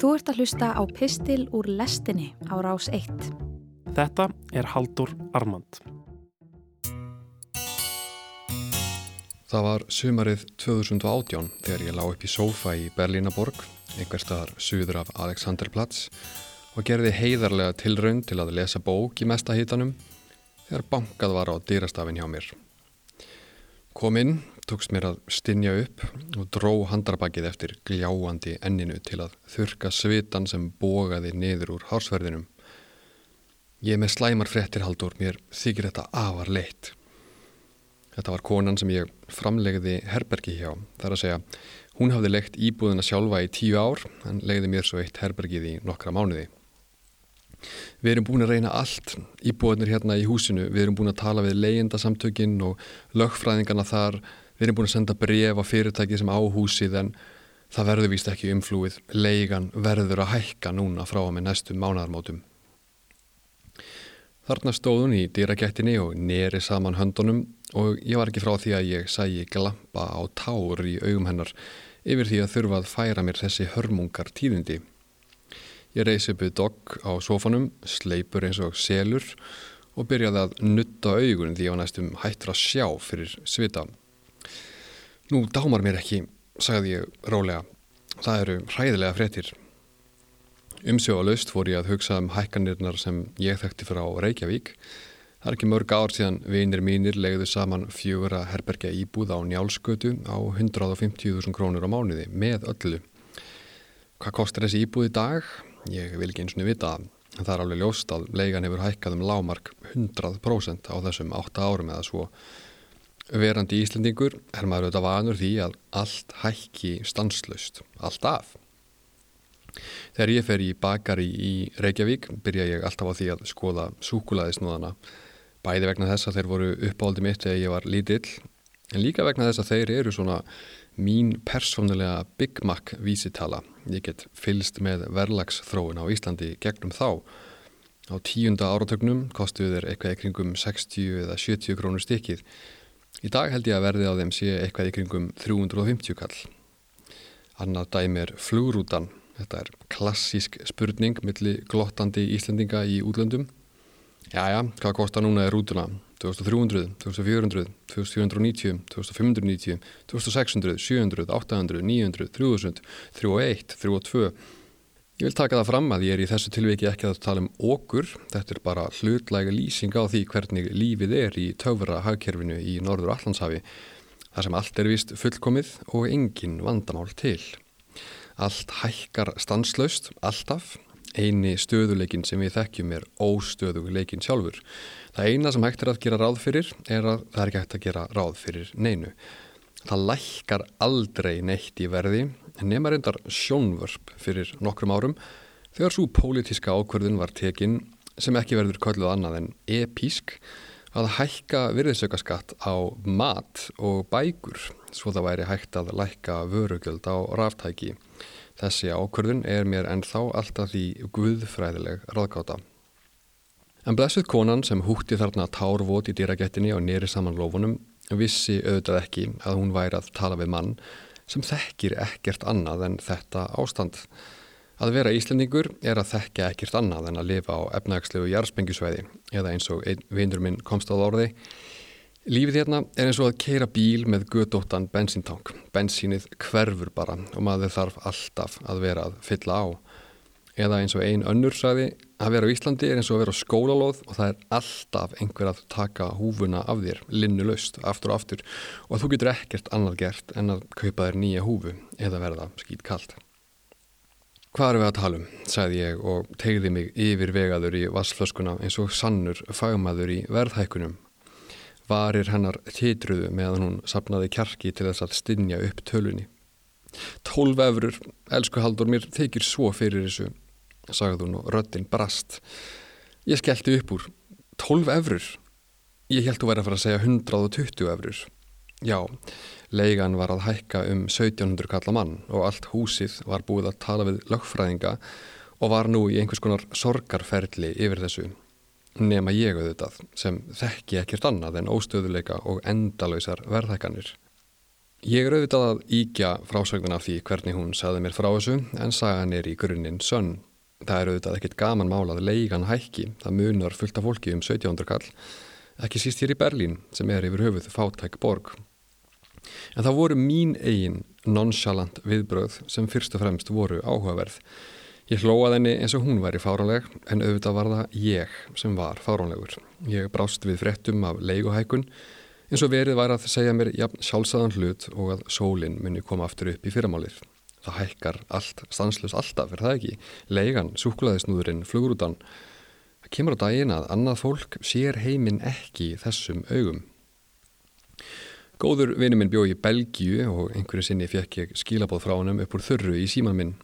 Þú ert að hlusta á Pistil úr lestinni á rás 1. Þetta er Haldur Armand. Það var sumarið 2018 þegar ég lág upp í sófa í Berlínaborg, einhver staðar suður af Alexanderplatz og gerði heiðarlega tilraun til að lesa bók í mestahítanum þegar bankað var á dýrastafin hjá mér. Kom inn, tókst mér að stinja upp og dró handrabakið eftir gljáandi enninu til að þurka svitan sem bógaði niður úr hársverðinum. Ég með slæmar frettir haldur, mér þykir þetta afar leitt. Þetta var konan sem ég framlegði herbergi hjá, þar að segja hún hafði leikt íbúðina sjálfa í tíu ár en legði mér svo eitt herbergið í nokkra mánuði. Við erum búin að reyna allt íbúinir hérna í húsinu, við erum búin að tala við leyendasamtökinn og lögfræðingarna þar, við erum búin að senda bref á fyrirtæki sem á húsið en það verður vist ekki umflúið, leigan verður að hækka núna frá að með næstu mánadarmótum. Þarna stóðun í dýrakettinni og neri saman höndunum og ég var ekki frá því að ég sæi glampa á tár í augum hennar yfir því að þurfa að færa mér þessi hörmungar tíðindi. Ég reysi uppið dogg á sofanum, sleipur eins og selur og byrjaði að nutta augun því ég var næstum hættur að sjá fyrir svita. Nú dámar mér ekki, sagði ég rólega. Það eru hræðilega frettir. Umsjóðalaust fór ég að hugsa um hækkanirnar sem ég þekkti frá Reykjavík. Það er ekki mörg ár síðan vinir mínir legðu saman fjögura herbergja íbúð á njálskötu á 150.000 krónur á mánuði með öllu. Hvað kostar þessi íbúð í dag? Ég vil ekki eins og vita að það er alveg ljóst að leigan hefur hækkað um lámark 100% á þessum 8 árum eða svo. Verandi íslendingur er maður auðvitað vanur því að allt hækki stanslust, allt af. Þegar ég fer í bakari í Reykjavík byrja ég alltaf á því að skoða súkulaðisnúðana. Bæði vegna þess að þeir voru uppáldi mitt þegar ég var lítill, en líka vegna þess að þeir eru svona mín persónulega Big Mac vísitala. Ég get fylst með verlagsþróun á Íslandi gegnum þá. Á tíunda áratögnum kostuðu þeir eitthvað í kringum 60 eða 70 krónur stykkið. Í dag held ég að verði á þeim sé eitthvað í kringum 350 kall. Annað dæmi er flugrútan. Þetta er klassísk spurning millir glottandi Íslandinga í útlöndum. Jæja, hvað kostar núna er rútuna? 2300, 2400, 2490, 2590, 2600, 700, 800, 900, 3000, 31, 32. Ég vil taka það fram að ég er í þessu tilviki ekki að tala um okkur, þetta er bara hlutlæga lýsing á því hvernig lífið er í töfra hagkerfinu í Norður Allandshafi, þar sem allt er vist fullkomið og engin vandamál til. Allt hækkar stanslaust, alltaf, eini stöðuleikin sem við þekkjum er óstöðuleikin sjálfur. Það eina sem hægt er að gera ráð fyrir er að það er ekki hægt að gera ráð fyrir neinu. Það lækkar aldrei neitt í verði nema reyndar sjónvörp fyrir nokkrum árum þegar svo pólitíska ákverðin var tekin sem ekki verður kölluð annað en epísk að hækka virðisaukaskatt á mat og bækur svo það væri hægt að lækka vörugjöld á ráftæki. Þessi ákverðin er mér ennþá alltaf því guðfræðileg ráðgáta. En blessuð konan sem hútti þarna tárvot í dýragettinni á nýri saman lofunum vissi auðvitað ekki að hún væri að tala við mann sem þekkir ekkert annað en þetta ástand. Að vera íslendingur er að þekka ekkert annað en að lifa á efnagslegu jarðspengjusvæði eða eins og vindur minn komst á orði. Lífið hérna er eins og að keira bíl með gödóttan bensíntank. Bensínið hverfur bara og maður þarf alltaf að vera að fylla á. Eða eins og einn önnur sagði Að vera á Íslandi er eins og að vera á skólalóð og það er alltaf einhver að taka húfuna af þér, linnu laust, aftur og aftur og þú getur ekkert annað gert en að kaupa þér nýja húfu eða verða skýt kallt. Hvað eru við að tala um, sagði ég og tegði mig yfir vegaður í vassflöskuna eins og sannur fagmaður í verðhækunum. Varir hennar titruðu meðan hún sapnaði kjarki til þess að stinja upp tölunni. Tólf efurur, elsku haldur mér, þykir svo fyrir þessu sagði hún og röddinn brast. Ég skellti upp úr 12 efrur. Ég held þú væri að fara að segja 120 efrur. Já, leigan var að hækka um 1700 kalla mann og allt húsið var búið að tala við lögfræðinga og var nú í einhvers konar sorgarferli yfir þessu. Nema ég auðvitað sem þekki ekkert annað en óstöðuleika og endalöysar verðhækkanir. Ég er auðvitað að íkja frásögnan af því hvernig hún sagði mér frá þessu en sagan er í grunninn sönn. Það er auðvitað ekkit gaman málað leigan hækki, það munar fullt af fólki um 1700 kall, ekki síst hér í Berlín sem er yfir höfuð fátæk borg. En það voru mín eigin nonchalant viðbröð sem fyrst og fremst voru áhugaverð. Ég hlóað henni eins og hún væri fáránleg en auðvitað var það ég sem var fáránlegur. Ég brást við frettum af leiguhækun eins og verið væri að segja mér jafn sjálfsæðan hlut og að sólinn muni koma aftur upp í fyrramálið. Það hækkar allt, stanslust alltaf, er það ekki? Leigan, súklaðisnúðurinn, flugurútan. Það kemur á daginn að annað fólk sér heiminn ekki þessum augum. Góður vinnu minn bjóð í Belgíu og einhverju sinni fekk ég skilabóð frá hannum upp úr þörru í síman minn.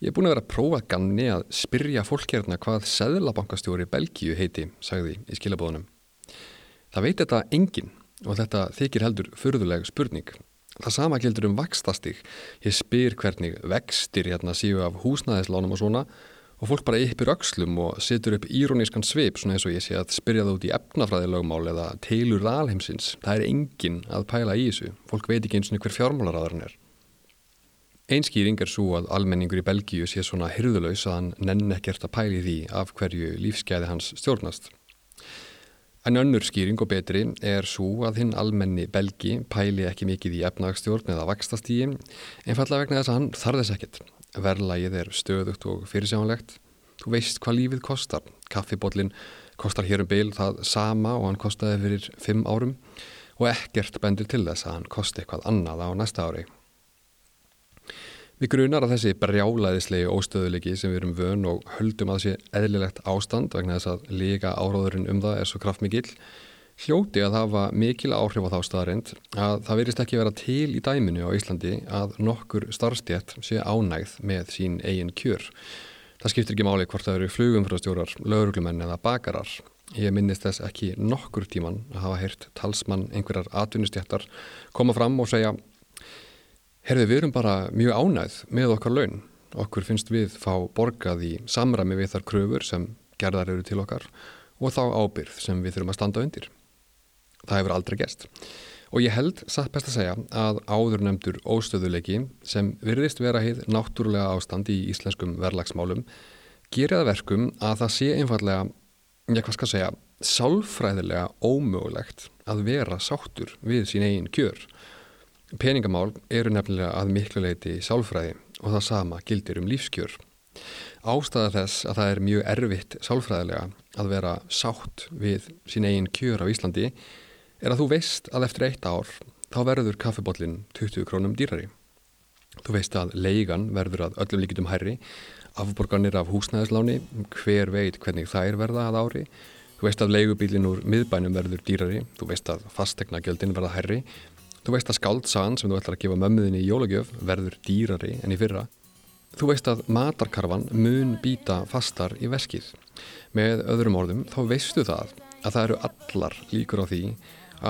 Ég er búin að vera að prófa ganni að spyrja fólk hérna hvað Seðlabankastjóri Belgíu heiti, sagði í skilabóðunum. Það veit þetta enginn og þetta þykir heldur förðuleg spurning. Það sama gildur um vakstastig. Ég spyr hvernig vextir hérna síu af húsnæðislánum og svona og fólk bara yppir öxlum og setur upp írónískan sveip svona eins og ég sé að spyrja það út í efnafræðilögmál eða teilur alheimsins. Það er enginn að pæla í þessu. Fólk veit ekki eins og hver fjármálaráðarinn er. Einskýring er svo að almenningur í Belgíu sé svona hyrðulegs að hann nenn ekkert að pæli því af hverju lífskeiði hans stjórnast. En önnur skýring og betri er svo að hinn almenni belgi pæli ekki mikið í efnagstjórn eða vakstastígi einfallega vegna þess að hann þarðis ekkit. Verðlægið er stöðugt og fyrirsjánlegt. Þú veist hvað lífið kostar. Kaffibótlinn kostar hér um byl það sama og hann kostaði fyrir fimm árum og ekkert bendir til þess að hann kosti eitthvað annað á næsta ári. Við grunar að þessi brjálaðislegi óstöðuleiki sem við erum vön og höldum að þessi eðlilegt ástand vegna þess að líka áráðurinn um það er svo kraftmikill, hljóti að hafa mikil áhrif á þá staðarind að það verist ekki vera til í dæminu á Íslandi að nokkur starfstjætt sé ánægð með sín eigin kjör. Það skiptir ekki máli hvort það eru flugumfrastjórar, lauruglumenn eða bakarar. Ég minnist þess ekki nokkur tíman að hafa heyrt talsmann einhverjar atvinnustjættar koma fram og segja Herði, við erum bara mjög ánægð með okkar laun. Okkur finnst við fá borgað í samrami við þar kröfur sem gerðar eru til okkar og þá ábyrð sem við þurfum að standa undir. Það hefur aldrei gest. Og ég held, satt best að segja, að áður nefndur óstöðuleiki sem virðist vera heið náttúrulega ástand í íslenskum verlagsmálum geriða verkum að það sé einfallega, ég hvað skal segja, sálfræðilega ómögulegt að vera sáttur við sín eigin kjör Peningamál eru nefnilega að miklu leiti sálfræði og það sama gildir um lífskjör. Ástæða þess að það er mjög erfitt sálfræðilega að vera sátt við sín eigin kjör á Íslandi er að þú veist að eftir eitt ár þá verður kaffibótlinn 20 krónum dýrari. Þú veist að leigan verður að öllum líkitum hærri, afborganir af húsnæðisláni, hver veit hvernig þær verða að ári, þú veist að leigubílin úr miðbænum verður dýrari, þú veist að fastegnagjöldin verða hærri Þú veist að skaldsagan sem þú ætlar að gefa mömmuðinni í jólagjöf verður dýrari enn í fyrra. Þú veist að matarkarfan mun býta fastar í veskið. Með öðrum orðum þá veistu það að það eru allar líkur á því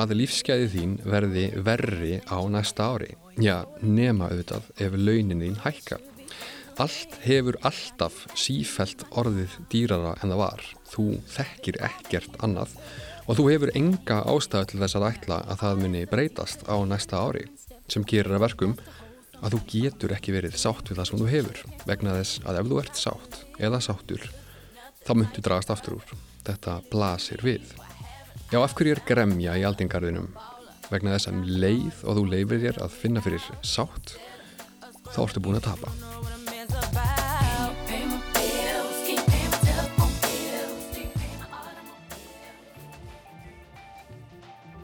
að lífskeiði þín verði verri á næsta ári. Já, nema auðvitað ef launin þín hækka. Allt hefur alltaf sífelt orðið dýrara en það var. Þú þekkir ekkert annað og þú hefur enga ástæðu til þess að ætla að það muni breytast á næsta ári sem gerir að verkum að þú getur ekki verið sátt við það sem þú hefur vegna þess að ef þú ert sátt eða sáttur þá myndu dragast aftur úr. Þetta blasir við. Já, af hverju er gremja í aldingarðinum? Vegna þess að leið og þú leifir þér að finna fyrir sátt þá ertu búin að tapa.